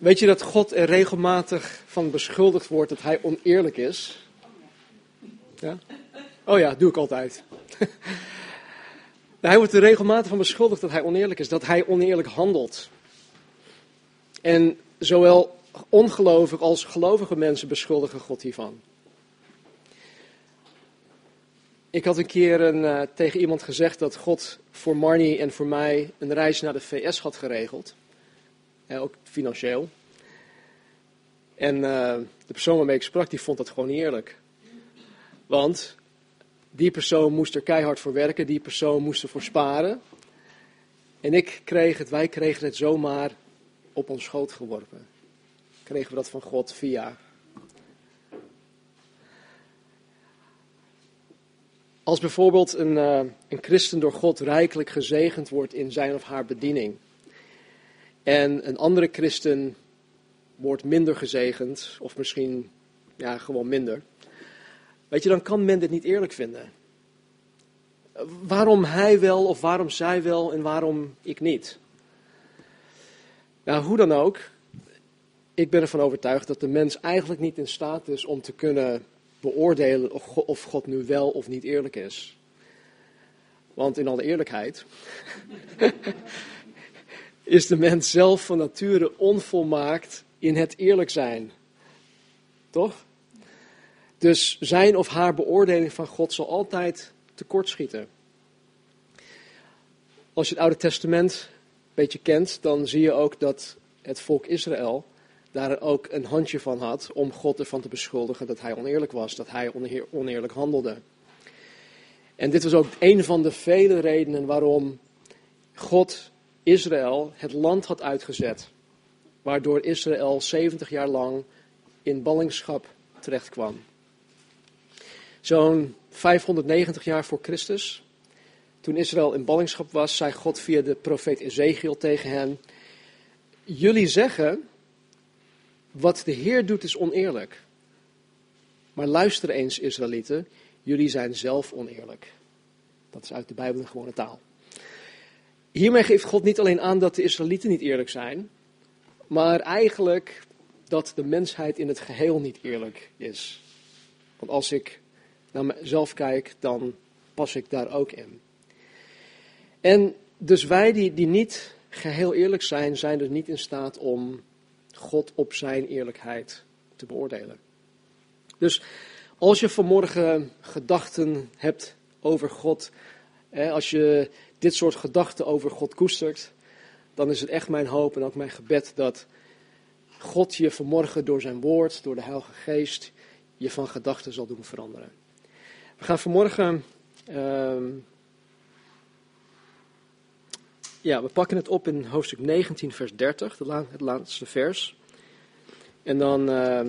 Weet je dat God er regelmatig van beschuldigd wordt dat hij oneerlijk is? Ja? Oh ja, doe ik altijd. hij wordt er regelmatig van beschuldigd dat hij oneerlijk is, dat hij oneerlijk handelt. En zowel ongelovige als gelovige mensen beschuldigen God hiervan. Ik had een keer een, uh, tegen iemand gezegd dat God voor Marnie en voor mij een reis naar de VS had geregeld. Ook financieel. En uh, de persoon waarmee ik sprak, die vond dat gewoon niet eerlijk. Want die persoon moest er keihard voor werken, die persoon moest ervoor sparen. En ik kreeg het, wij kregen het zomaar op ons schoot geworpen. Kregen we dat van God via. Als bijvoorbeeld een, uh, een christen door God rijkelijk gezegend wordt in zijn of haar bediening. En een andere christen wordt minder gezegend, of misschien ja, gewoon minder. Weet je, dan kan men dit niet eerlijk vinden. Waarom hij wel of waarom zij wel en waarom ik niet? Nou, hoe dan ook, ik ben ervan overtuigd dat de mens eigenlijk niet in staat is om te kunnen beoordelen of God nu wel of niet eerlijk is. Want in alle eerlijkheid is de mens zelf van nature onvolmaakt in het eerlijk zijn. Toch? Dus zijn of haar beoordeling van God zal altijd tekortschieten. Als je het Oude Testament een beetje kent, dan zie je ook dat het volk Israël daar ook een handje van had om God ervan te beschuldigen dat hij oneerlijk was, dat hij oneerlijk handelde. En dit was ook een van de vele redenen waarom God Israël het land had uitgezet, waardoor Israël 70 jaar lang in ballingschap terecht kwam. Zo'n 590 jaar voor Christus, toen Israël in ballingschap was, zei God via de profeet Ezekiel tegen hen: Jullie zeggen wat de Heer doet is oneerlijk. Maar luister eens, Israëlieten, jullie zijn zelf oneerlijk. Dat is uit de Bijbel een gewone taal. Hiermee geeft God niet alleen aan dat de Israëlieten niet eerlijk zijn, maar eigenlijk dat de mensheid in het geheel niet eerlijk is. Want als ik naar mezelf kijk, dan pas ik daar ook in. En dus wij die, die niet geheel eerlijk zijn, zijn dus niet in staat om God op zijn eerlijkheid te beoordelen. Dus als je vanmorgen gedachten hebt over God, als je dit soort gedachten over God koestert, dan is het echt mijn hoop en ook mijn gebed dat God je vanmorgen door zijn woord, door de Heilige Geest, je van gedachten zal doen veranderen. We gaan vanmorgen, uh, ja, we pakken het op in hoofdstuk 19, vers 30, het laatste vers. En dan uh,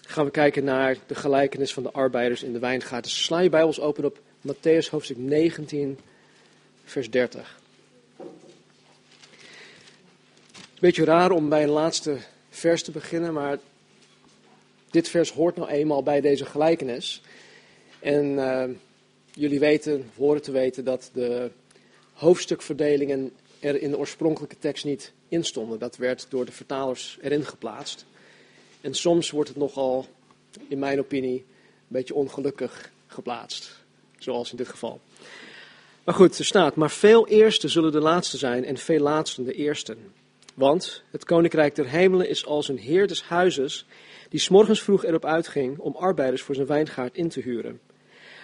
gaan we kijken naar de gelijkenis van de arbeiders in de wijngaard. Dus sla je Bijbels open op Matthäus hoofdstuk 19, vers 30. Beetje raar om bij een laatste vers te beginnen, maar dit vers hoort nou eenmaal bij deze gelijkenis. En uh, jullie weten, horen te weten, dat de hoofdstukverdelingen er in de oorspronkelijke tekst niet in stonden. Dat werd door de vertalers erin geplaatst. En soms wordt het nogal, in mijn opinie, een beetje ongelukkig geplaatst. Zoals in dit geval. Maar goed, er staat, maar veel eersten zullen de laatste zijn en veel laatsten de eersten. Want het koninkrijk der hemelen is als een heer des huizes die s'morgens vroeg erop uitging om arbeiders voor zijn wijngaard in te huren.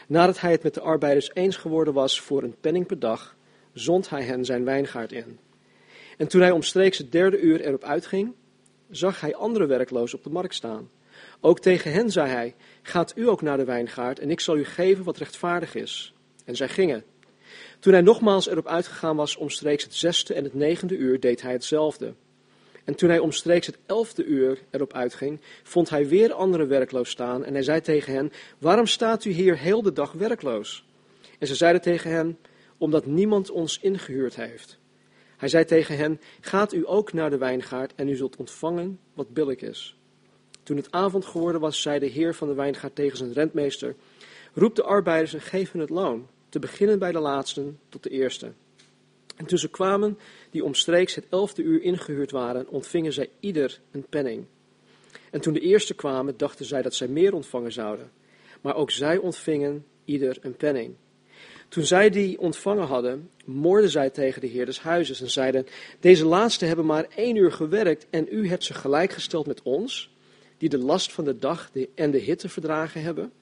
Nadat hij het met de arbeiders eens geworden was voor een penning per dag, zond hij hen zijn wijngaard in. En toen hij omstreeks het derde uur erop uitging, zag hij andere werklozen op de markt staan. Ook tegen hen zei hij: Gaat u ook naar de wijngaard en ik zal u geven wat rechtvaardig is. En zij gingen. Toen hij nogmaals erop uitgegaan was omstreeks het zesde en het negende uur, deed hij hetzelfde. En toen hij omstreeks het elfde uur erop uitging, vond hij weer andere werkloos staan. En hij zei tegen hen: Waarom staat u hier heel de dag werkloos? En ze zeiden tegen hem: Omdat niemand ons ingehuurd heeft. Hij zei tegen hen: Gaat u ook naar de wijngaard en u zult ontvangen wat billig is. Toen het avond geworden was, zei de heer van de wijngaard tegen zijn rentmeester: Roep de arbeiders en geef hun het loon, te beginnen bij de laatsten tot de eerste. En toen ze kwamen, die omstreeks het elfde uur ingehuurd waren, ontvingen zij ieder een penning. En toen de eerste kwamen, dachten zij dat zij meer ontvangen zouden. Maar ook zij ontvingen ieder een penning. Toen zij die ontvangen hadden, moorden zij tegen de heer des huizes en zeiden: Deze laatste hebben maar één uur gewerkt en u hebt ze gelijkgesteld met ons, die de last van de dag en de hitte verdragen hebben.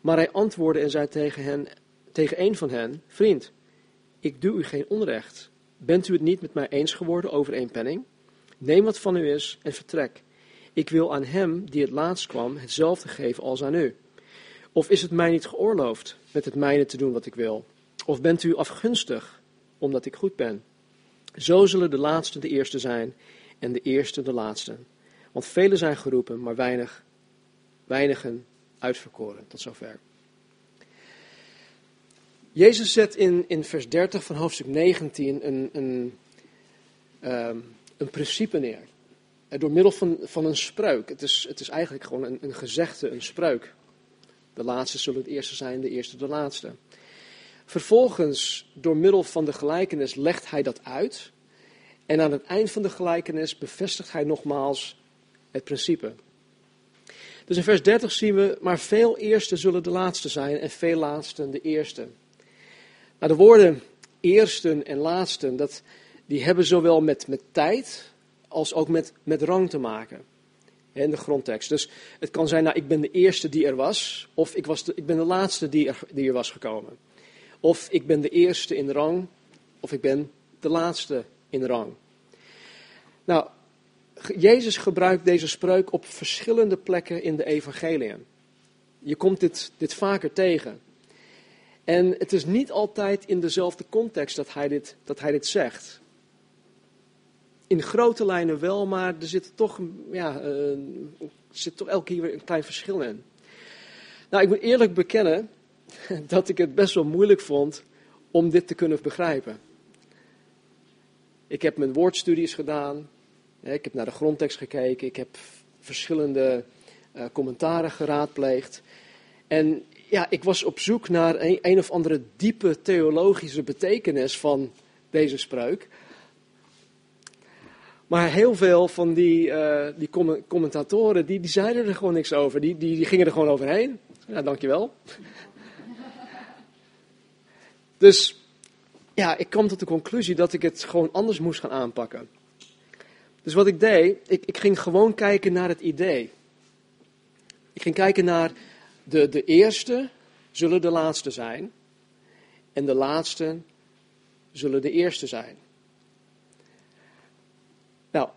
Maar hij antwoordde en zei tegen, hen, tegen een van hen: Vriend, ik doe u geen onrecht. Bent u het niet met mij eens geworden over één penning? Neem wat van u is en vertrek. Ik wil aan hem die het laatst kwam hetzelfde geven als aan u. Of is het mij niet geoorloofd met het mijne te doen wat ik wil? Of bent u afgunstig omdat ik goed ben? Zo zullen de laatste de eerste zijn en de eerste de laatste. Want velen zijn geroepen, maar weinig, weinigen uitverkoren. Tot zover. Jezus zet in, in vers 30 van hoofdstuk 19 een, een, um, een principe neer. Door middel van, van een spreuk. Het is, het is eigenlijk gewoon een, een gezegde, een spreuk. De laatste zullen het eerste zijn, de eerste de laatste. Vervolgens, door middel van de gelijkenis, legt hij dat uit. En aan het eind van de gelijkenis bevestigt hij nogmaals het principe. Dus in vers 30 zien we, maar veel eerste zullen de laatste zijn en veel laatsten de eerste. Nou, de woorden eersten en laatsten, dat, die hebben zowel met, met tijd als ook met, met rang te maken. In de grondtekst. Dus het kan zijn, nou, ik ben de eerste die er was, of ik, was de, ik ben de laatste die er, die er was gekomen. Of ik ben de eerste in rang, of ik ben de laatste in rang. Nou, Jezus gebruikt deze spreuk op verschillende plekken in de evangeliën. Je komt dit, dit vaker tegen. En het is niet altijd in dezelfde context dat hij dit, dat hij dit zegt. In grote lijnen wel, maar er zit toch, ja, uh, zit toch elke keer weer een klein verschil in. Nou, ik moet eerlijk bekennen dat ik het best wel moeilijk vond om dit te kunnen begrijpen. Ik heb mijn woordstudies gedaan, ik heb naar de grondtekst gekeken, ik heb verschillende uh, commentaren geraadpleegd. En ja, ik was op zoek naar een, een of andere diepe theologische betekenis van deze spreuk. Maar heel veel van die, uh, die commentatoren, die, die zeiden er gewoon niks over. Die, die, die gingen er gewoon overheen. Ja, dankjewel. dus ja, ik kwam tot de conclusie dat ik het gewoon anders moest gaan aanpakken. Dus wat ik deed, ik, ik ging gewoon kijken naar het idee. Ik ging kijken naar de, de eerste zullen de laatste zijn. En de laatste zullen de eerste zijn. Nou,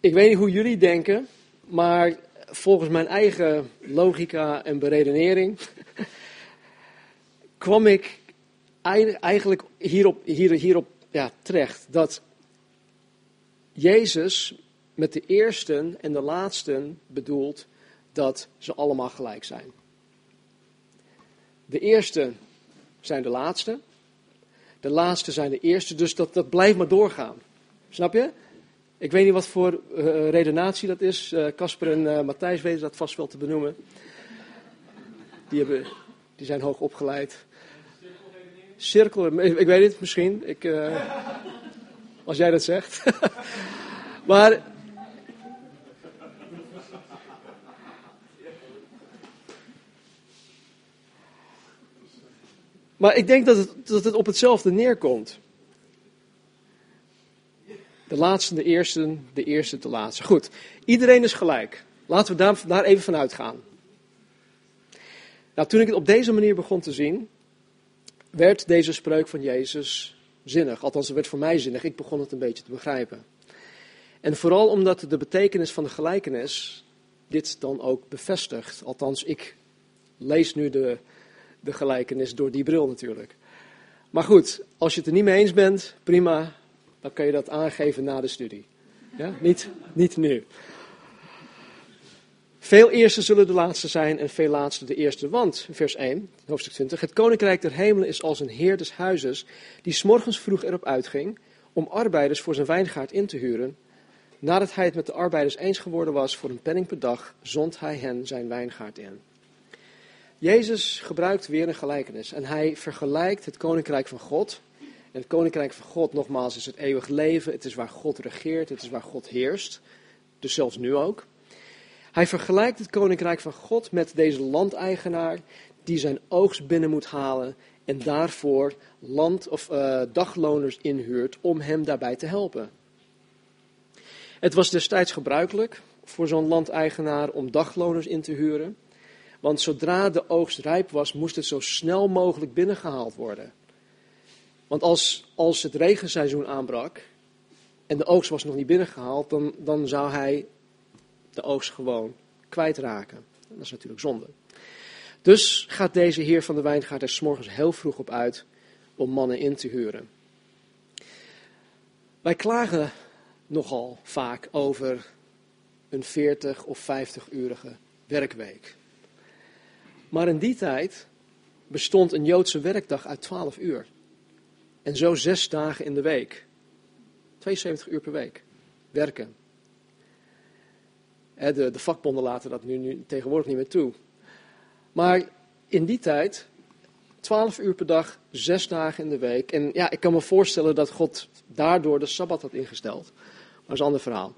ik weet niet hoe jullie denken, maar volgens mijn eigen logica en beredenering kwam ik eigenlijk hierop, hier, hierop ja, terecht. Dat Jezus met de eersten en de laatsten bedoelt dat ze allemaal gelijk zijn. De eerste zijn de laatste. De laatste zijn de eerste. Dus dat, dat blijft maar doorgaan. Snap je? Ik weet niet wat voor uh, redenatie dat is. Eh, Casper en uh, Matthijs weten dat vast wel te benoemen. Die, hebben, die zijn hoog opgeleid. Cirkel, ik weet het misschien. Ik, als jij dat zegt. maar Maar ik denk dat het, dat het op hetzelfde neerkomt. De laatste, de eerste, de eerste, de laatste. Goed, iedereen is gelijk. Laten we daar, daar even van uitgaan. Nou, toen ik het op deze manier begon te zien, werd deze spreuk van Jezus zinnig. Althans, het werd voor mij zinnig. Ik begon het een beetje te begrijpen. En vooral omdat de betekenis van de gelijkenis dit dan ook bevestigt. Althans, ik lees nu de, de gelijkenis door die bril natuurlijk. Maar goed, als je het er niet mee eens bent, prima, dan kan je dat aangeven na de studie. Ja? Niet, niet nu. Veel eerste zullen de laatste zijn en veel laatste de eerste. Want, vers 1, hoofdstuk 20, het koninkrijk der hemelen is als een heer des huizes, die s'morgens vroeg erop uitging om arbeiders voor zijn wijngaard in te huren. Nadat hij het met de arbeiders eens geworden was voor een penning per dag, zond hij hen zijn wijngaard in. Jezus gebruikt weer een gelijkenis en hij vergelijkt het koninkrijk van God En het koninkrijk van God, nogmaals, is het eeuwig leven. Het is waar God regeert, het is waar God heerst. Dus zelfs nu ook. Hij vergelijkt het koninkrijk van God met deze landeigenaar die zijn oogst binnen moet halen en daarvoor land- of uh, dagloners inhuurt om hem daarbij te helpen. Het was destijds gebruikelijk voor zo'n landeigenaar om dagloners in te huren, want zodra de oogst rijp was, moest het zo snel mogelijk binnengehaald worden. Want als, als het regenseizoen aanbrak en de oogst was nog niet binnengehaald, dan, dan zou hij de oogst gewoon kwijtraken. Dat is natuurlijk zonde. Dus gaat deze heer van de wijngaard er s morgens heel vroeg op uit om mannen in te huren. Wij klagen nogal vaak over een 40 of 50-urige werkweek. Maar in die tijd bestond een Joodse werkdag uit 12 uur. En zo zes dagen in de week. 72 uur per week. Werken. De, de vakbonden laten dat nu, nu tegenwoordig niet meer toe. Maar in die tijd, 12 uur per dag, zes dagen in de week. En ja, ik kan me voorstellen dat God daardoor de Sabbat had ingesteld. Maar dat is een ander verhaal.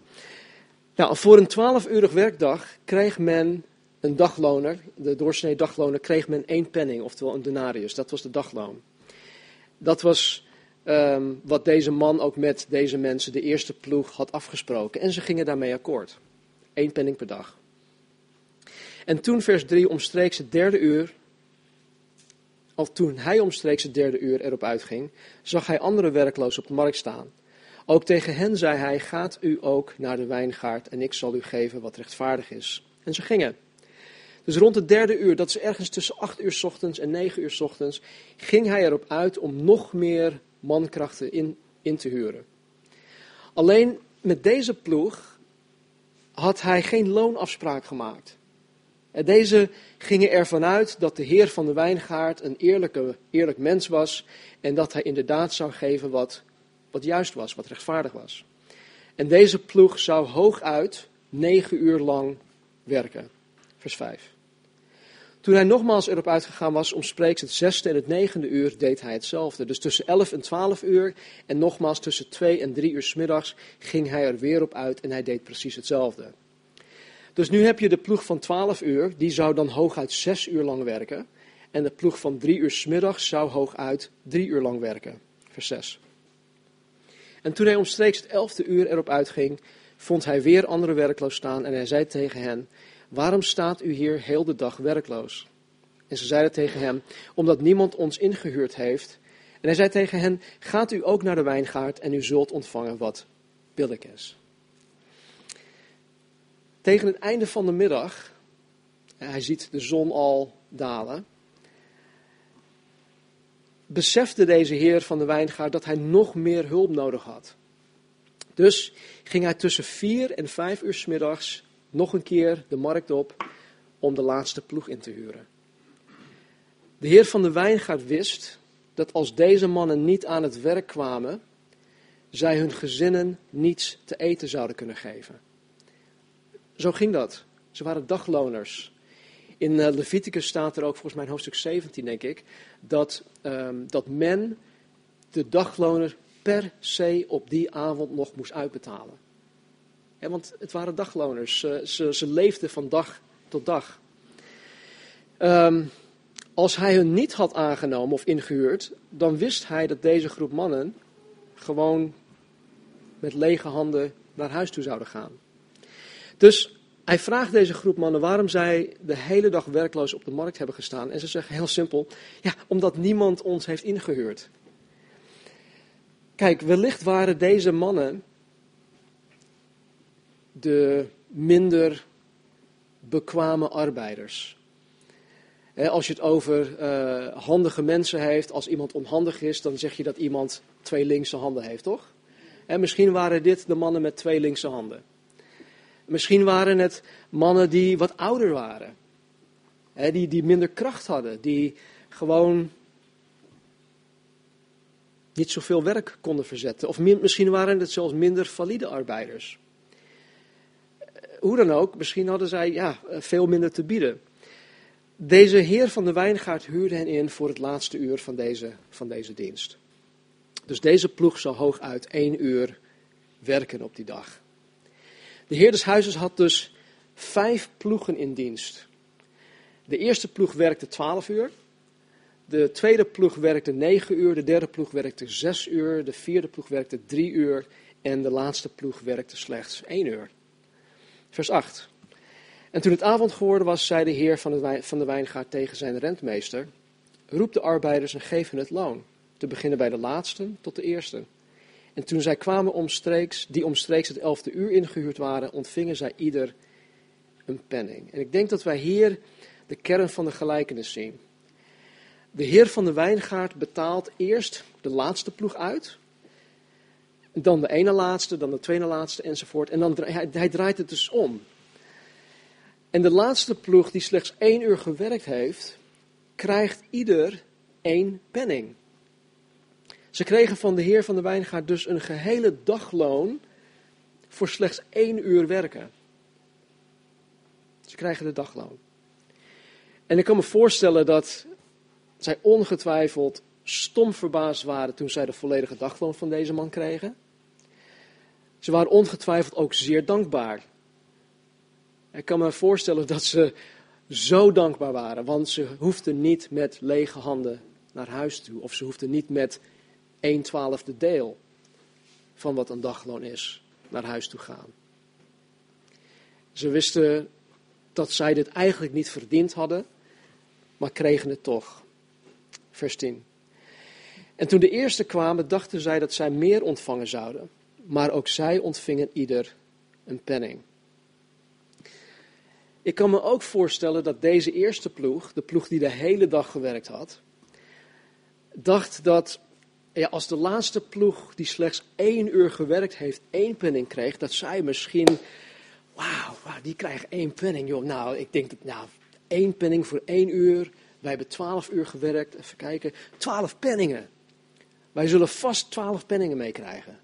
Nou, voor een 12-urig werkdag kreeg men een dagloner, de doorsnee dagloner, kreeg men één penning, oftewel een denarius. Dat was de dagloon. Dat was um, wat deze man ook met deze mensen, de eerste ploeg, had afgesproken. En ze gingen daarmee akkoord. Eén penning per dag. En toen vers 3 omstreeks het derde uur, of toen hij omstreeks het derde uur erop uitging, zag hij andere werklozen op de markt staan. Ook tegen hen zei hij, gaat u ook naar de wijngaard en ik zal u geven wat rechtvaardig is. En ze gingen. Dus rond het derde uur, dat is ergens tussen acht uur ochtends en negen uur ochtends, ging hij erop uit om nog meer mankrachten in, in te huren. Alleen met deze ploeg had hij geen loonafspraak gemaakt. Deze gingen ervan uit dat de heer van de wijngaard een eerlijke, eerlijk mens was en dat hij inderdaad zou geven wat, wat juist was, wat rechtvaardig was. En deze ploeg zou hooguit negen uur lang werken. Vers 5. Toen hij nogmaals erop uitgegaan was, omspreeks het zesde en het negende uur, deed hij hetzelfde. Dus tussen 11 en 12 uur en nogmaals tussen 2 en 3 uur s middags ging hij er weer op uit en hij deed precies hetzelfde. Dus nu heb je de ploeg van 12 uur, die zou dan hooguit 6 uur lang werken. En de ploeg van 3 uur s middags zou hooguit 3 uur lang werken. Vers 6. En toen hij omstreeks het elfde uur erop uitging, vond hij weer andere werkloos staan en hij zei tegen hen, waarom staat u hier heel de dag werkloos? En ze zeiden tegen hem, omdat niemand ons ingehuurd heeft. En hij zei tegen hen, gaat u ook naar de wijngaard en u zult ontvangen wat billig is. Tegen het einde van de middag, hij ziet de zon al dalen, besefte deze heer van de wijngaard dat hij nog meer hulp nodig had. Dus ging hij tussen vier en vijf uur s middags nog een keer de markt op om de laatste ploeg in te huren. De heer van de wijngaard wist dat als deze mannen niet aan het werk kwamen, zij hun gezinnen niets te eten zouden kunnen geven. Zo ging dat. Ze waren dagloners. In eh, Leviticus staat er ook, volgens mij hoofdstuk 17 denk ik, dat, um, dat men de dagloner per se op die avond nog moest uitbetalen. Want het waren dagloners. Ze, ze, leefden van dag tot dag. Um, als hij hun niet had aangenomen of ingehuurd, dan wist hij dat deze groep mannen gewoon met lege handen naar huis toe zouden gaan. Dus hij vraagt deze groep mannen waarom zij de hele dag werkloos op de markt hebben gestaan. En ze zeggen heel simpel, ja, omdat niemand ons heeft ingehuurd. Kijk, wellicht waren deze mannen de minder bekwame arbeiders. Als je het over uh, handige mensen heeft, als iemand onhandig is, dan zeg je dat iemand twee linkse handen heeft, toch? En misschien waren dit de mannen met twee linkse handen. Misschien waren het mannen die wat ouder waren. Die, die minder kracht hadden. Die gewoon niet zoveel werk konden verzetten. Of misschien waren het zelfs minder valide arbeiders. Hoe dan ook, misschien hadden zij ja, veel minder te bieden. Deze heer van de wijngaard huurde hen in voor het laatste uur van deze, van deze dienst. Dus deze ploeg zou hooguit één uur werken op die dag. De heer des huizes had dus vijf ploegen in dienst. De eerste ploeg werkte 12 uur. De tweede ploeg werkte 9 uur. De derde ploeg werkte 6 uur. De vierde ploeg werkte 3 uur. En de laatste ploeg werkte slechts 1 uur. Vers 8. En toen het avond geworden was, zei de heer van de, van de wijngaard tegen zijn rentmeester: Roep de arbeiders en geef hen het loon. Te beginnen bij de laatste tot de eerste. En toen zij kwamen omstreeks, die omstreeks het elfde uur ingehuurd waren, ontvingen zij ieder een penning. En ik denk dat wij hier de kern van de gelijkenis zien. De heer van de wijngaard betaalt eerst de laatste ploeg uit. Dan de ene laatste, dan de tweede laatste enzovoort. En dan, hij, draait het dus om. En de laatste ploeg die slechts één uur gewerkt heeft, krijgt ieder één penning. Ze kregen van de heer van de wijngaard dus een gehele dagloon voor slechts één uur werken. Ze krijgen de dagloon. En ik kan me voorstellen dat zij ongetwijfeld stom verbaasd waren toen zij de volledige dagloon van deze man kregen. Ze waren ongetwijfeld ook zeer dankbaar. Ik kan me voorstellen dat ze zo dankbaar waren, want ze hoefden niet met lege handen naar huis toe. Of ze hoefden niet met 1 twaalfde deel van wat een dagloon is naar huis toe gaan. Ze wisten dat zij dit eigenlijk niet verdiend hadden, maar kregen het toch. Vers 10. En toen de eerste kwamen, dachten zij dat zij meer ontvangen zouden. Maar ook zij ontvingen ieder een penning. Ik kan me ook voorstellen dat deze eerste ploeg, de ploeg die de hele dag gewerkt had, dacht dat ja, als de laatste ploeg die slechts één uur gewerkt heeft, één penning kreeg, dat zij misschien, wauw, die krijgen één penning, joh. Nou, ik denk dat, nou, één penning voor één uur. Wij hebben twaalf uur gewerkt, even kijken, twaalf penningen. Wij zullen vast twaalf penningen meekrijgen.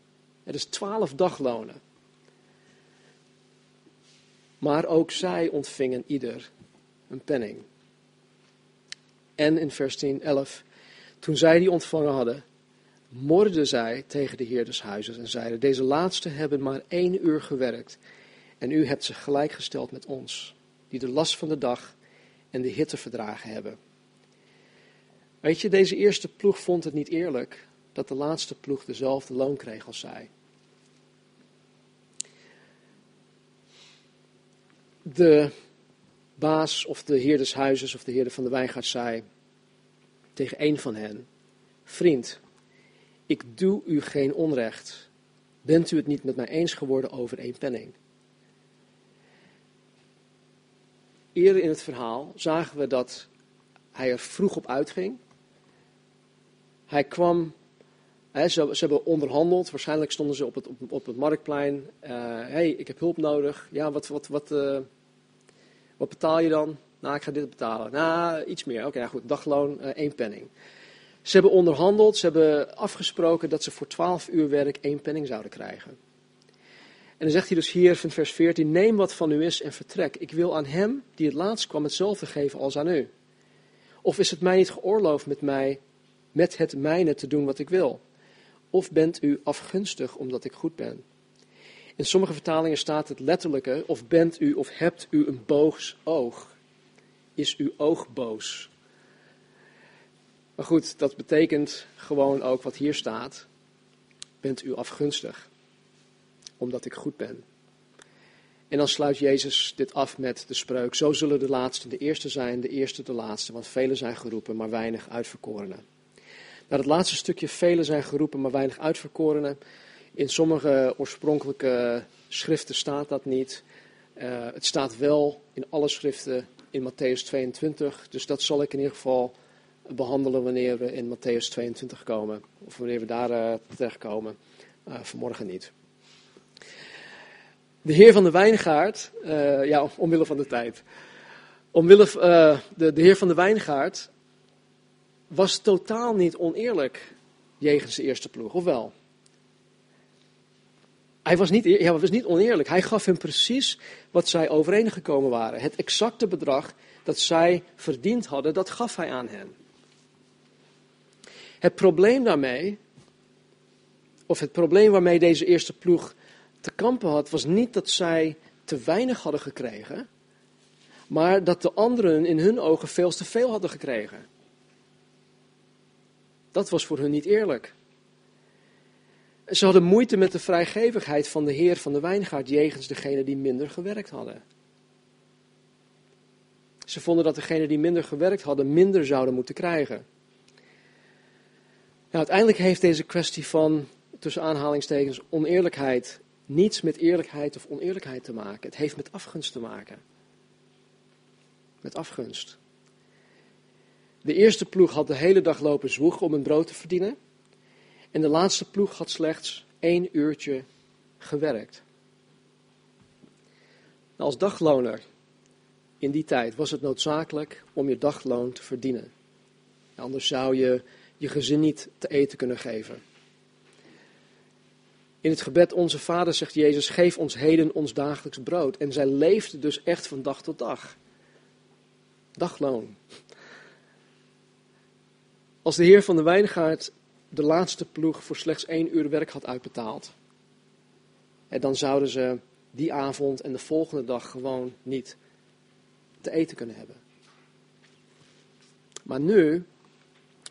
Het is twaalf daglonen. Maar ook zij ontvingen ieder een penning. En in vers 10, 11, toen zij die ontvangen hadden, morden zij tegen de heer des huizes en zeiden, deze laatste hebben maar één uur gewerkt en u hebt ze gelijkgesteld met ons, die de last van de dag en de hitte verdragen hebben. Weet je, deze eerste ploeg vond het niet eerlijk dat de laatste ploeg dezelfde loon kreeg als zij. De baas of de heer des huizes of de heer van de wijngaard zei tegen een van hen, vriend, ik doe u geen onrecht. Bent u het niet met mij eens geworden over één penning? Eerder in het verhaal zagen we dat hij er vroeg op uitging. Hij kwam, ze, ze, hebben onderhandeld, waarschijnlijk stonden ze op het, op, op het marktplein. Hé, uh, hey, ik heb hulp nodig. Ja, wat, wat, wat, uh, wat betaal je dan? Nou, ik ga dit betalen. Nou, iets meer. Oké, goed, dagloon, uh, één penning. Ze hebben onderhandeld, ze hebben afgesproken dat ze voor twaalf uur werk één penning zouden krijgen. En dan zegt hij dus hier van vers 14, neem wat van u is en vertrek. Ik wil aan hem die het laatst kwam hetzelfde geven als aan u. Of is het mij niet geoorloofd met mij, met het mijne te doen wat ik wil? Of bent u afgunstig omdat ik goed ben? In sommige vertalingen staat het letterlijke, of bent u of hebt u een boogs oog? Is uw oog boos? Maar goed, dat betekent gewoon ook wat hier staat. Bent u afgunstig, omdat ik goed ben. En dan sluit Jezus dit af met de spreuk: Zo zullen de laatste de eerste zijn, de eerste de laatste, want velen zijn geroepen, maar weinig uitverkorenen. Nou, het laatste stukje, velen zijn geroepen, maar weinig uitverkorenen. In sommige oorspronkelijke schriften staat dat niet. Uh, het staat wel in alle schriften in Matthäus 22, dus dat zal ik in ieder geval behandelen wanneer we in Matthäus 22 komen. Of wanneer we daar uh, terechtkomen. Uh, vanmorgen niet. De heer van de wijngaard, ja, omwille van de tijd. Omwille, de, de heer van de wijngaard was totaal niet oneerlijk jegens de eerste ploeg, of wel? Hij was niet, ja, was niet oneerlijk. Hij gaf hem precies wat zij overeengekomen waren. Het exacte bedrag dat zij verdiend hadden, dat gaf hij aan hen. Het probleem daarmee of het probleem waarmee deze eerste ploeg te kampen had, was niet dat zij te weinig hadden gekregen, maar dat de anderen in hun ogen veel te veel hadden gekregen. Dat was voor hun niet eerlijk. Ze hadden moeite met de vrijgevigheid van de heer van de wijngaard jegens degene die minder gewerkt hadden. Ze vonden dat degenen die minder gewerkt hadden, minder zouden moeten krijgen. Nou, uiteindelijk heeft deze kwestie van, tussen aanhalingstekens, oneerlijkheid niets met eerlijkheid of oneerlijkheid te maken. Het heeft met afgunst te maken. Met afgunst. De eerste ploeg had de hele dag lopen zwoegen om een brood te verdienen. En de laatste ploeg had slechts één uurtje gewerkt. Nou, als dagloner in die tijd was het noodzakelijk om je dagloon te verdienen. Anders zou je je gezin niet te eten kunnen geven. In het gebed Onze Vader zegt Jezus, geef ons heden ons dagelijks brood. En zij leefde dus echt van dag tot dag. Dagloon. Als de Heer van de Wijngaard de laatste ploeg voor slechts één uur werk had uitbetaald, dan zouden ze die avond en de volgende dag gewoon niet te eten kunnen hebben. Maar nu,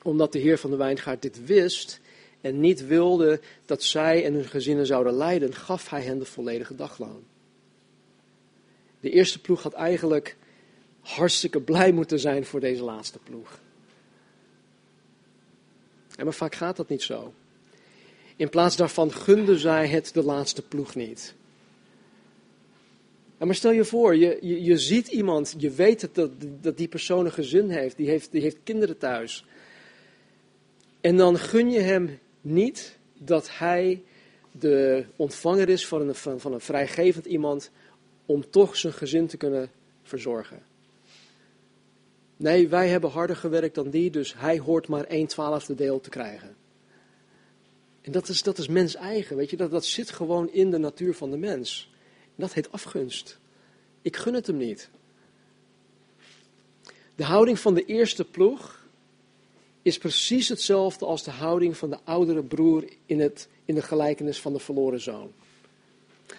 omdat de Heer van de Wijngaard dit wist en niet wilde dat zij en hun gezinnen zouden lijden, gaf hij hen de volledige dagloon. De eerste ploeg had eigenlijk hartstikke blij moeten zijn voor deze laatste ploeg. En maar vaak gaat dat niet zo. In plaats daarvan gunden zij het de laatste ploeg niet. Maar stel je voor, je, je, je ziet iemand, je weet dat, dat die persoon een gezin heeft die, heeft, die heeft kinderen thuis. En dan gun je hem niet dat hij de ontvanger is van een, van, van een vrijgevend iemand om toch zijn gezin te kunnen verzorgen. Nee, wij hebben harder gewerkt dan die, dus hij hoort maar 1 twaalfde deel te krijgen. En dat is, dat is mens eigen, weet je, dat, dat zit gewoon in de natuur van de mens. En dat heet afgunst. Ik gun het hem niet. De houding van de eerste ploeg is precies hetzelfde als de houding van de oudere broer in, het, in de gelijkenis van de verloren zoon.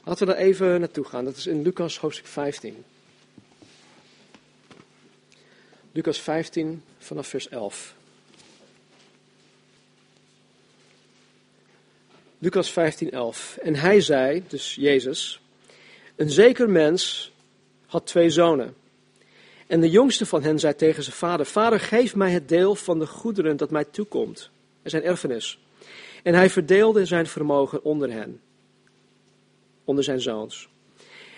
Laten we daar even naartoe gaan. Dat is in Lucas hoofdstuk 15. Lucas 15 vanaf vers 11. Lucas 15, 11. En hij zei, dus Jezus, een zeker mens had twee zonen. En de jongste van hen zei tegen zijn vader: Vader, geef mij het deel van de goederen dat mij toekomt, zijn erfenis. En hij verdeelde zijn vermogen onder hen, onder zijn zoons.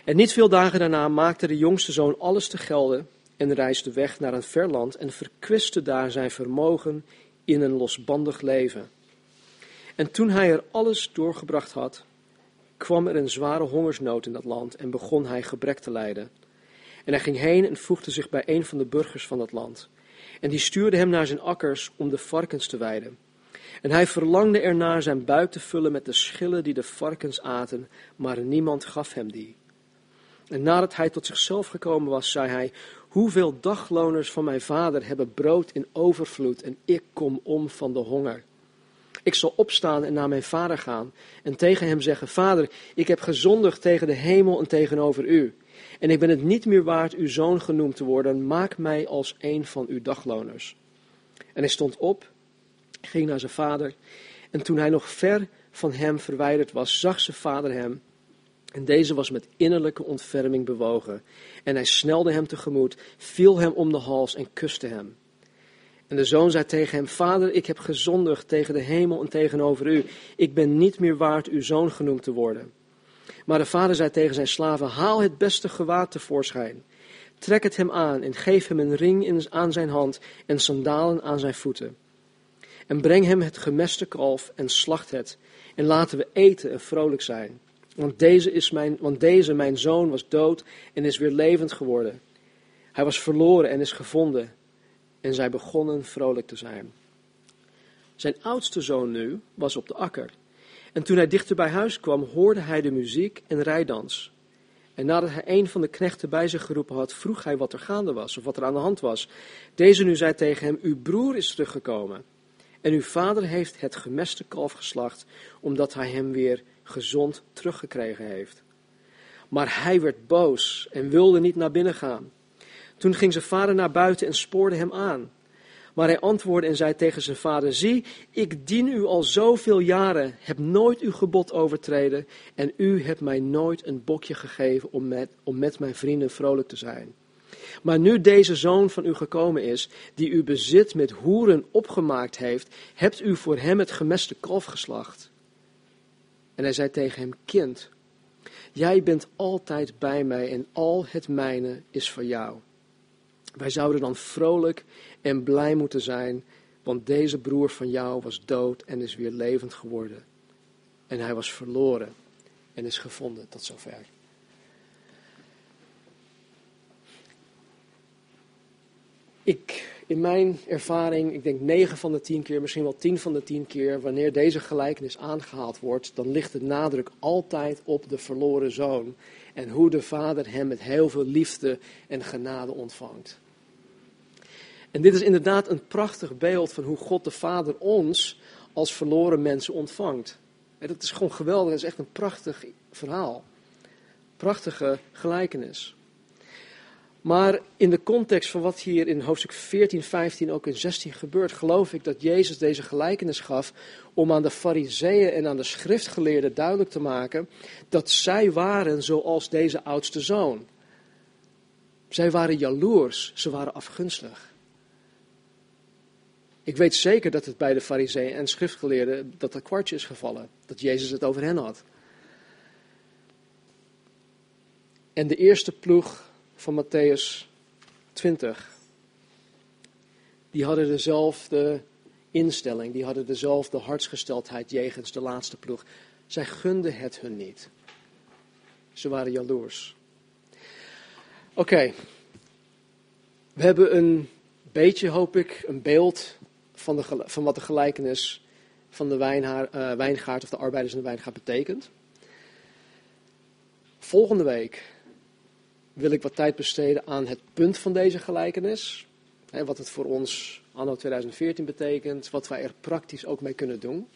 En niet veel dagen daarna maakte de jongste zoon alles te gelden en reisde weg naar een ver land en verkwiste daar zijn vermogen in een losbandig leven. En toen hij er alles doorgebracht had, kwam er een zware hongersnood in dat land en begon hij gebrek te lijden. En hij ging heen en voegde zich bij een van de burgers van dat land. En die stuurde hem naar zijn akkers om de varkens te weiden. En hij verlangde ernaar zijn buik te vullen met de schillen die de varkens aten, maar niemand gaf hem die. En nadat hij tot zichzelf gekomen was, zei hij: Hoeveel dagloners van mijn vader hebben brood in overvloed en ik kom om van de honger. Ik zal opstaan en naar mijn vader gaan en tegen hem zeggen: Vader, ik heb gezondigd tegen de hemel en tegenover u. En ik ben het niet meer waard uw zoon genoemd te worden. Maak mij als een van uw dagloners. En hij stond op, ging naar zijn vader. En toen hij nog ver van hem verwijderd was, zag zijn vader hem. En deze was met innerlijke ontferming bewogen. En hij snelde hem tegemoet, viel hem om de hals en kuste hem. En de zoon zei tegen hem: Vader, ik heb gezondigd tegen de hemel en tegenover u. Ik ben niet meer waard uw zoon genoemd te worden. Maar de vader zei tegen zijn slaven: Haal het beste gewaad tevoorschijn. Trek het hem aan en geef hem een ring in, aan zijn hand en sandalen aan zijn voeten. En breng hem het gemeste kalf en slacht het. En laten we eten en vrolijk zijn. Want deze, is mijn, want deze, mijn zoon, was dood en is weer levend geworden. Hij was verloren en is gevonden. En zij begonnen vrolijk te zijn. Zijn oudste zoon nu was op de akker. En toen hij dichter bij huis kwam, hoorde hij de muziek en rijdans. En nadat hij een van de knechten bij zich geroepen had, vroeg hij wat er gaande was of wat er aan de hand was. Deze nu zei tegen hem: Uw broer is teruggekomen. En uw vader heeft het gemeste kalf geslacht, omdat hij hem weer gezond teruggekregen heeft. Maar hij werd boos en wilde niet naar binnen gaan. Toen ging zijn vader naar buiten en spoorde hem aan. Maar hij antwoordde en zei tegen zijn vader: Zie, ik dien u al zoveel jaren, heb nooit uw gebod overtreden en u hebt mij nooit een bokje gegeven om met, om met mijn vrienden vrolijk te zijn. Maar nu deze zoon van u gekomen is, die uw bezit met hoeren opgemaakt heeft, hebt u voor hem het gemeste kalf geslacht. En hij zei tegen hem: Kind, jij bent altijd bij mij en al het mijne is voor jou. Wij zouden dan vrolijk en blij moeten zijn, want deze broer van jou was dood en is weer levend geworden. En hij was verloren en is gevonden tot zover. Ik, in mijn ervaring, ik denk 9 van de 10 keer, misschien wel 10 van de 10 keer, wanneer deze gelijkenis aangehaald wordt, dan ligt de nadruk altijd op de verloren zoon en hoe de vader hem met heel veel liefde en genade ontvangt. En dit is inderdaad een prachtig beeld van hoe God de Vader ons als verloren mensen ontvangt. Dat is gewoon geweldig, dat is echt een prachtig verhaal. Prachtige gelijkenis. Maar in de context van wat hier in hoofdstuk 14, 15, ook in 16 gebeurt, geloof ik dat Jezus deze gelijkenis gaf om aan de fariseeën en aan de schriftgeleerden duidelijk te maken dat zij waren zoals deze oudste zoon. Zij waren jaloers, ze waren afgunstig. Ik weet zeker dat het bij de fariseeën en schriftgeleerden dat dat kwartje is gevallen. Dat Jezus het over hen had. En de eerste ploeg van Matthäus 20. Die hadden dezelfde instelling, die hadden dezelfde hartsgesteldheid jegens de laatste ploeg. Zij gunden het hun niet. Ze waren jaloers. Oké, we hebben een beetje, hoop ik, een beeld van, de, van wat de gelijkenis van de wijnhaar, uh, wijngaard of de arbeiders in de wijngaard betekent. Volgende week wil ik wat tijd besteden aan het punt van deze gelijkenis. Hè, wat het voor ons anno 2014 betekent, wat wij er praktisch ook mee kunnen doen.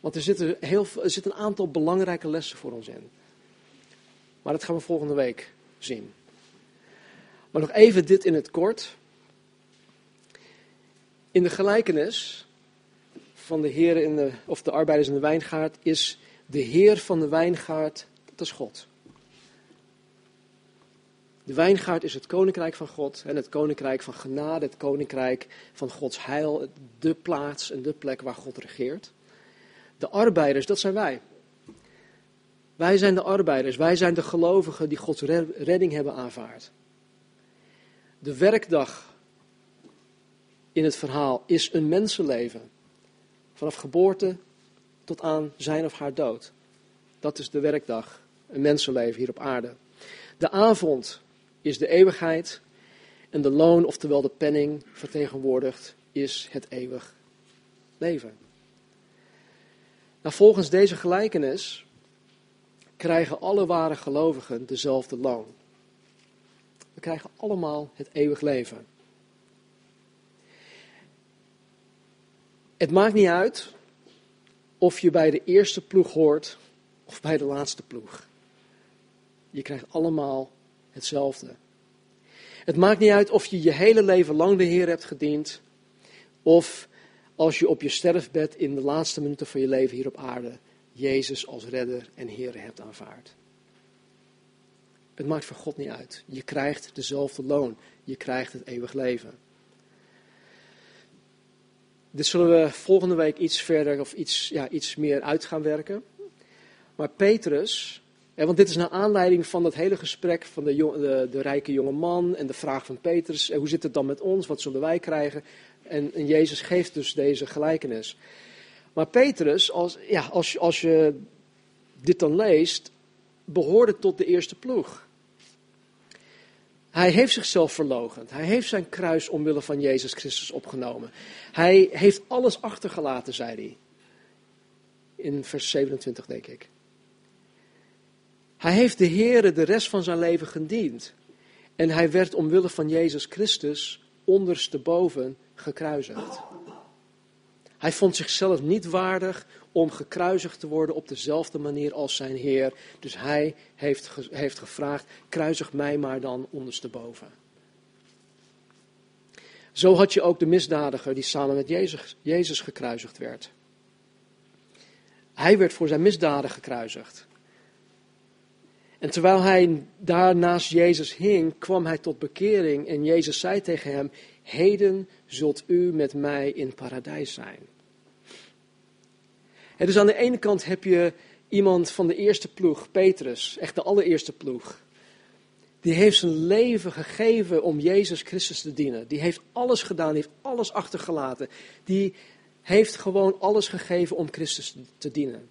Want er zitten, heel, een aantal belangrijke lessen voor ons in. Maar dat gaan we volgende week zien. Maar nog even dit in het kort. In de gelijkenis van de heren in de, of de arbeiders in de wijngaard is de heer van de wijngaard, dat is God. De wijngaard is het koninkrijk van God en het koninkrijk van genade, het koninkrijk van Gods heil, de plaats en de plek waar God regeert. De arbeiders, dat zijn wij. Wij zijn de arbeiders, wij zijn de gelovigen die Gods redding hebben aanvaard. De werkdag in het verhaal is een mensenleven. Vanaf geboorte tot aan zijn of haar dood. Dat is de werkdag, een mensenleven hier op aarde. De avond is de eeuwigheid en de loon, oftewel de penning, vertegenwoordigd is het eeuwig leven. Nou, volgens deze gelijkenis krijgen alle ware gelovigen dezelfde loon. We krijgen allemaal het eeuwig leven. Het maakt niet uit of je bij de eerste ploeg hoort of bij de laatste ploeg. Je krijgt allemaal hetzelfde. Het maakt niet uit of je je hele leven lang de Heer hebt gediend, of als je op je sterfbed in de laatste minuten van je leven hier op aarde Jezus als redder en Heer hebt aanvaard. Het maakt voor God niet uit. Je krijgt dezelfde loon. Je krijgt het eeuwig leven. Dit zullen we volgende week iets verder of iets, ja, iets meer uit gaan werken. Maar Petrus, want dit is naar aanleiding van dat hele gesprek van de, de, rijke jonge man en de vraag van Petrus. Hoe zit het dan met ons? Wat zullen wij krijgen? En, en Jezus geeft dus deze gelijkenis. Maar Petrus, als, ja, als, als je dit dan leest, behoorde tot de eerste ploeg. Hij heeft zichzelf verlogend. Hij heeft zijn kruis omwille van Jezus Christus opgenomen. Hij heeft alles achtergelaten, zei hij. In vers 27, denk ik. Hij heeft de Heere de rest van zijn leven gediend. En hij werd omwille van Jezus Christus ondersteboven gekruisigd. Hij vond zichzelf niet waardig om gekruisigd te worden op dezelfde manier als zijn Heer. Dus hij heeft, heeft gevraagd, kruisig mij maar dan ondersteboven. Zo had je ook de misdadiger die samen met Jezus, Jezus gekruisigd werd. Hij werd voor zijn misdaden gekruisigd. En terwijl hij daar naast Jezus hing, kwam hij tot bekering en Jezus zei tegen hem, heden zult u met mij in paradijs zijn. En dus aan de ene kant heb je iemand van de eerste ploeg, Petrus, echt de allereerste ploeg. Die heeft zijn leven gegeven om Jezus Christus te dienen. Die heeft alles gedaan, die heeft alles achtergelaten. Die heeft gewoon alles gegeven om Christus te dienen.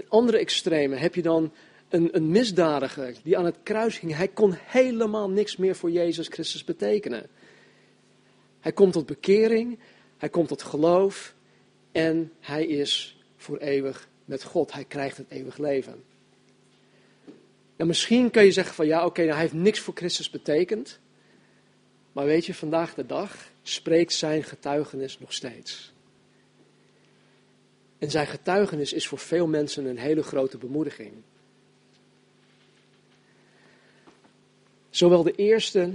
Het andere extreme heb je dan een, een misdadiger die aan het kruis ging. Hij kon helemaal niks meer voor Jezus Christus betekenen. Hij komt tot bekering, hij komt tot geloof en hij is voor eeuwig met God. Hij krijgt het eeuwig leven. En misschien kun je zeggen van ja, oké, nou, hij heeft niks voor Christus betekend. Maar weet je, vandaag de dag spreekt zijn getuigenis nog steeds. En zijn getuigenis is voor veel mensen een hele grote bemoediging. Zowel de eerste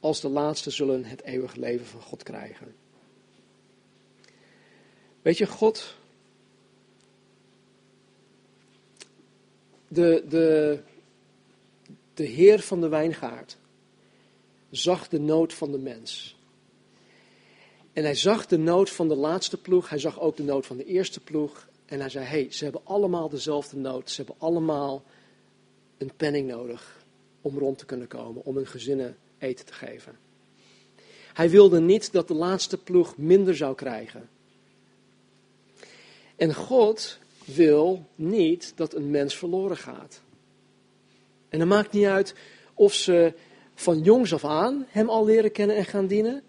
als de laatste zullen het eeuwige leven van God krijgen. Weet je, God, de, de, de Heer van de wijngaard, zag de nood van de mens. En hij zag de nood van de laatste ploeg, hij zag ook de nood van de eerste ploeg. En hij zei, hey, ze hebben allemaal dezelfde nood. Ze hebben allemaal een penning nodig om rond te kunnen komen, om hun gezinnen eten te geven. Hij wilde niet dat de laatste ploeg minder zou krijgen. En God wil niet dat een mens verloren gaat. En het maakt niet uit of ze van jongs af aan hem al leren kennen en gaan dienen,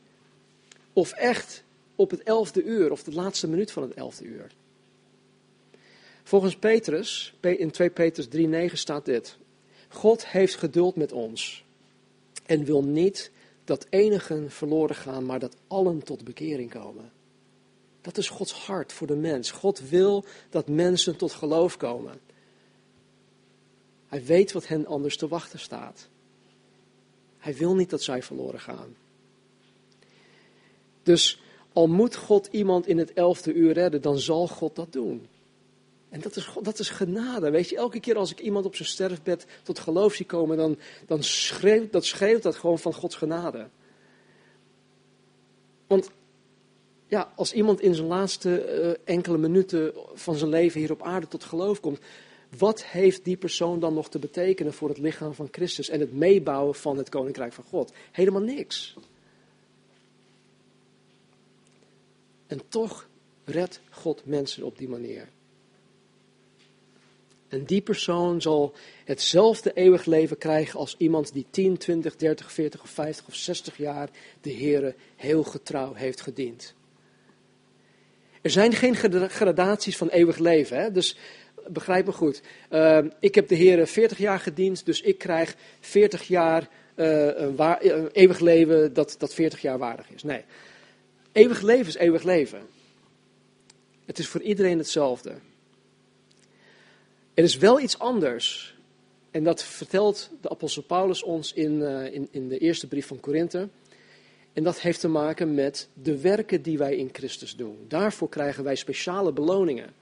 of echt op het elfde uur of de laatste minuut van het elfde uur. Volgens Petrus, in 2 Petrus 3:9 staat dit. God heeft geduld met ons en wil niet dat enigen verloren gaan, maar dat allen tot bekering komen. Dat is Gods hart voor de mens. God wil dat mensen tot geloof komen. Hij weet wat hen anders te wachten staat. Hij wil niet dat zij verloren gaan. Dus al moet God iemand in het elfde uur redden, dan zal God dat doen. En dat is, dat is genade. Weet je, elke keer als ik iemand op zijn sterfbed tot geloof zie komen, dan, dan schreeuwt, dat dat gewoon van Gods genade. Want ja, als iemand in zijn laatste eh, enkele minuten van zijn leven hier op aarde tot geloof komt, wat heeft die persoon dan nog te betekenen voor het lichaam van Christus en het meebouwen van het koninkrijk van God? Helemaal niks. En toch redt God mensen op die manier. En die persoon zal hetzelfde eeuwig leven krijgen als iemand die 10, 20, 30, 40 of 50 of 60 jaar de Heer heel getrouw heeft gediend. Er zijn geen gradaties van eeuwig leven. Hè? Dus begrijp me goed. Uh, ik heb de Heer 40 jaar gediend, dus ik krijg 40 jaar uh, een, eeuwig leven dat, dat 40 jaar waardig is. Nee. Eeuwig leven is eeuwig leven. Het is voor iedereen hetzelfde. Er is wel iets anders. En dat vertelt de apostel Paulus ons in, uh, in, in de eerste brief van Korinthe. En dat heeft te maken met de werken die wij in Christus doen. Daarvoor krijgen wij speciale beloningen.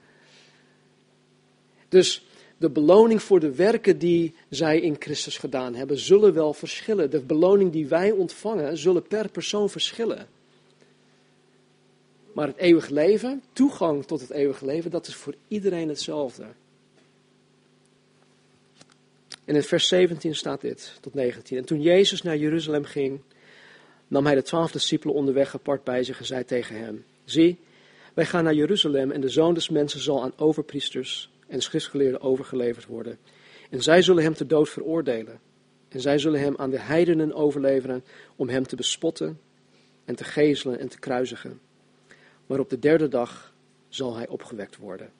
Dus de beloning voor de werken die zij in Christus gedaan hebben, zullen wel verschillen. De beloning die wij ontvangen, zullen per persoon verschillen. Maar het eeuwige leven, toegang tot het eeuwige leven, dat is voor iedereen hetzelfde. En in vers 17 staat dit, tot 19. En toen Jezus naar Jeruzalem ging, nam hij de twaalf discipelen onderweg apart bij zich en zei tegen hem: Zie, wij gaan naar Jeruzalem en de zoon des mensen zal aan overpriesters en schriftgeleerden overgeleverd worden. En zij zullen hem ter dood veroordelen. En zij zullen hem aan de heidenen overleveren om hem te bespotten en te gezelen en te kruisigen. Maar op de derde dag zal hij opgewekt worden.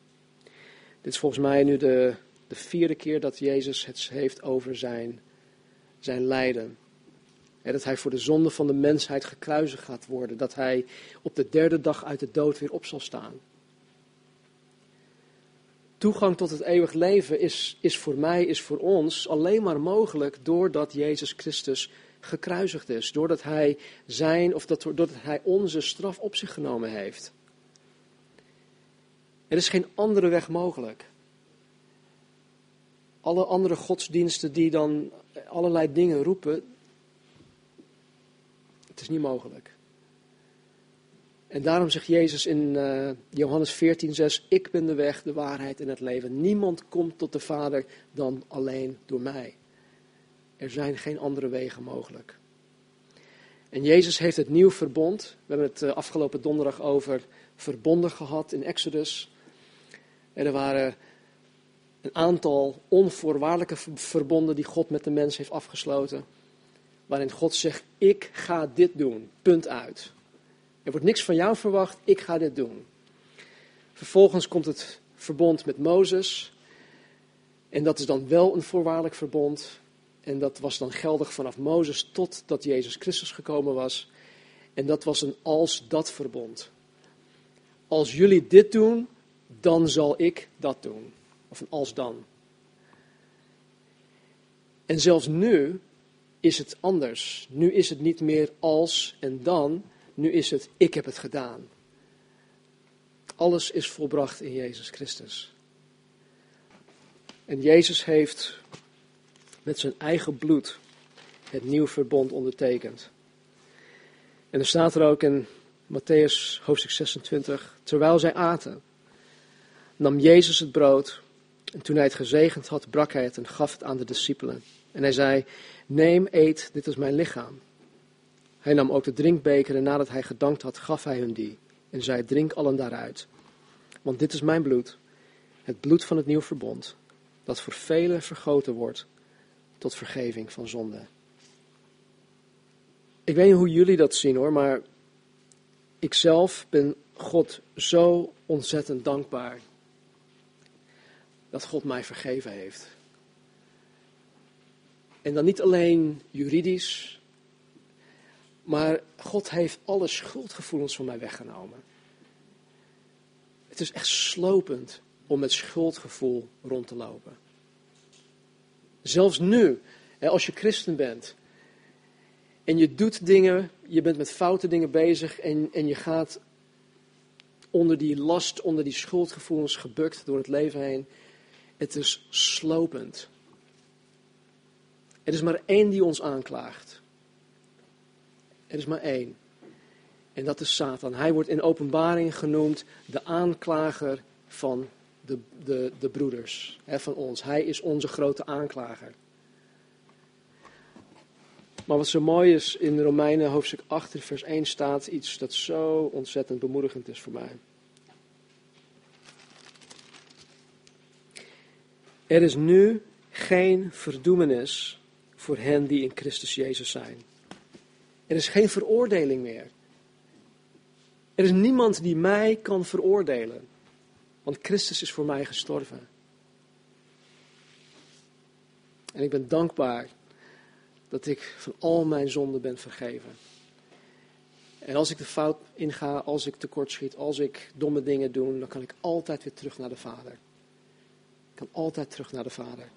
Dit is volgens mij nu de, de vierde keer dat Jezus het heeft over zijn, zijn lijden. dat hij voor de zonde van de mensheid gekruisigd gaat worden. Dat hij op de derde dag uit de dood weer op zal staan. Toegang tot het eeuwig leven is, is voor mij, is voor ons alleen maar mogelijk doordat Jezus Christus gekruisigd is. Doordat hij zijn, of dat, doordat hij onze straf op zich genomen heeft. Er is geen andere weg mogelijk. Alle andere godsdiensten die dan allerlei dingen roepen, het is niet mogelijk. En daarom zegt Jezus in uh, Johannes 14:6: Ik ben de weg, de waarheid en het leven. Niemand komt tot de Vader dan alleen door mij. Er zijn geen andere wegen mogelijk. En Jezus heeft het nieuw verbond. We hebben het uh, afgelopen donderdag over verbonden gehad in Exodus. En er waren een aantal onvoorwaardelijke verbonden die God met de mens heeft afgesloten. Waarin God zegt: Ik ga dit doen. Punt uit. Er wordt niks van jou verwacht, ik ga dit doen. Vervolgens komt het verbond met Mozes. En dat is dan wel een voorwaardelijk verbond. En dat was dan geldig vanaf Mozes totdat Jezus Christus gekomen was. En dat was een als-dat verbond. Als jullie dit doen, dan zal ik dat doen. Of een als dan. En zelfs nu is het anders. Nu is het niet meer als en dan, nu is het, ik heb het gedaan. Alles is volbracht in Jezus Christus. En Jezus heeft met zijn eigen bloed het nieuw verbond ondertekend. En er staat er ook in Matthäus hoofdstuk 26, terwijl zij aten, nam Jezus het brood en toen hij het gezegend had, brak hij het en gaf het aan de discipelen. En hij zei, neem, eet, dit is mijn lichaam. Hij nam ook de drinkbeker en nadat hij gedankt had, gaf hij hun die. En zei, drink allen daaruit. Want dit is mijn bloed, het bloed van het nieuw verbond, dat voor velen vergoten wordt tot vergeving van zonde. Ik weet niet hoe jullie dat zien hoor, maar ik zelf ben God zo ontzettend dankbaar dat God mij vergeven heeft. En dan niet alleen juridisch, maar God heeft alle schuldgevoelens van mij weggenomen. Het is echt slopend om met schuldgevoel rond te lopen. Zelfs nu, als je christen bent en je doet dingen, je bent met foute dingen bezig en, en je gaat onder die last, onder die schuldgevoelens gebukt door het leven heen. Het is slopend. Er is maar één die ons aanklaagt. Er is maar één. En dat is Satan. Hij wordt in openbaring genoemd de aanklager van de, de, de broeders, van ons. Hij is onze grote aanklager. Maar wat zo mooi is in Romeinen hoofdstuk 8 vers 1 staat iets dat zo ontzettend bemoedigend is voor mij. Er is nu geen verdoemenis voor hen die in Christus Jezus zijn. Er is geen veroordeling meer. Er is niemand die mij kan veroordelen. Want Christus is voor mij gestorven. En ik ben dankbaar dat ik van al mijn zonden ben vergeven. En als ik de fout inga, als ik tekortschiet, als ik domme dingen doe, dan kan ik altijd weer terug naar de Vader. Ik kan altijd terug naar de Vader.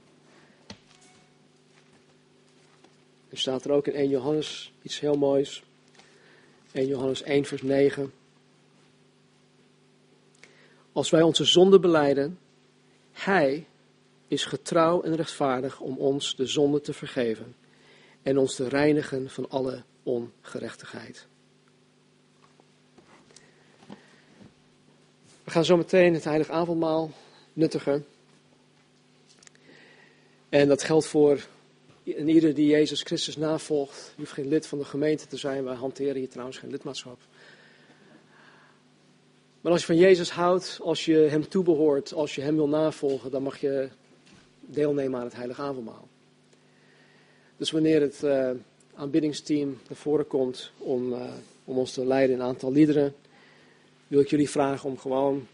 Er staat er ook in 1 Johannes iets heel moois. 1 Johannes 1, vers 9. Als wij onze zonde beleiden, Hij is getrouw en rechtvaardig om ons de zonde te vergeven en ons te reinigen van alle ongerechtigheid. We gaan zo meteen het heilige avondmaal nuttigen. En dat geldt voor en ieder die Jezus Christus navolgt. Je hoeft geen lid van de gemeente te zijn. Wij hanteren hier trouwens geen lidmaatschap. Maar als je van Jezus houdt, als je hem toebehoort, als je hem wil navolgen, dan mag je deelnemen aan het heilige avondmaal. Dus wanneer het uh, aanbiddingsteam naar voren komt om, uh, om ons te leiden in een aantal liederen, wil ik jullie vragen om gewoon,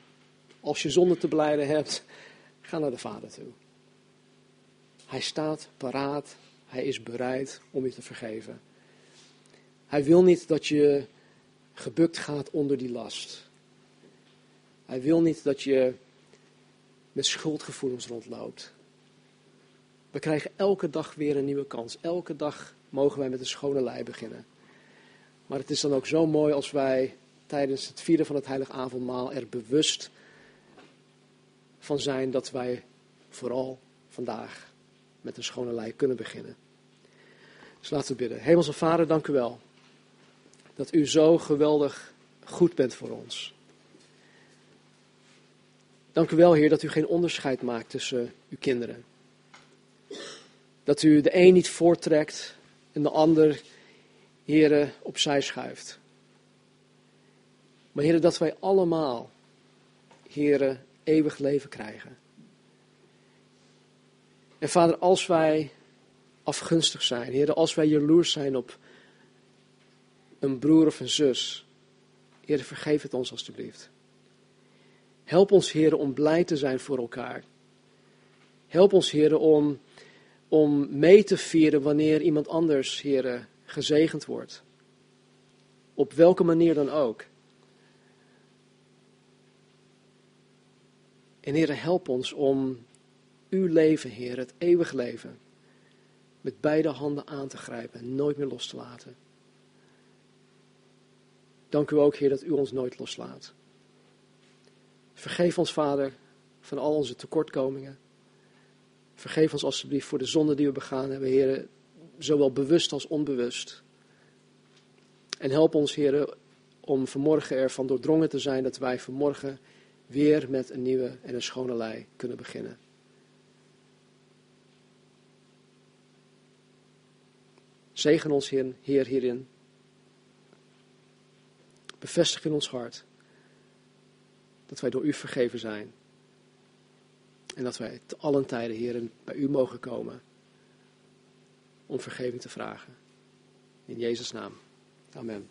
als je zonde te beleiden hebt, ga naar de Vader toe. Hij staat paraat, hij is bereid om je te vergeven. Hij wil niet dat je gebukt gaat onder die last. Hij wil niet dat je met schuldgevoelens rondloopt. We krijgen elke dag weer een nieuwe kans. Elke dag mogen wij met een schone lei beginnen. Maar het is dan ook zo mooi als wij tijdens het vieren van het heilige avondmaal er bewust van zijn dat wij vooral vandaag met een schone lei kunnen beginnen. Dus laten we bidden. Hemelse Vader, dank u wel dat u zo geweldig goed bent voor ons. Dank u wel, Heer, dat u geen onderscheid maakt tussen uw kinderen. Dat u de een niet voortrekt en de ander, Heer, opzij schuift. Maar Heer, dat wij allemaal, Heer, eeuwig leven krijgen. En Vader, als wij afgunstig zijn, Heer, als wij jaloers zijn op een broer of een zus, Heer, vergeef het ons alstublieft. Help ons, Heer, om blij te zijn voor elkaar. Help ons, Heer, om, om mee te vieren wanneer iemand anders, Heer, gezegend wordt. Op welke manier dan ook. En Heer, help ons om uw leven, Heer, het eeuwig leven, met beide handen aan te grijpen en nooit meer los te laten. Dank u ook, Heer, dat u ons nooit loslaat. Vergeef ons, Vader, van al onze tekortkomingen. Vergeef ons alstublieft voor de zonde die we begaan hebben, Heer, zowel bewust als onbewust. En help ons, Heer, om vanmorgen ervan doordrongen te zijn dat wij vanmorgen weer met een nieuwe en een schone lei kunnen beginnen. Zegen ons, Heer hierin. Bevestig in ons hart dat wij door U vergeven zijn. En dat wij te allen tijden, Heer, bij U mogen komen om vergeving te vragen. In Jezus' naam. Amen.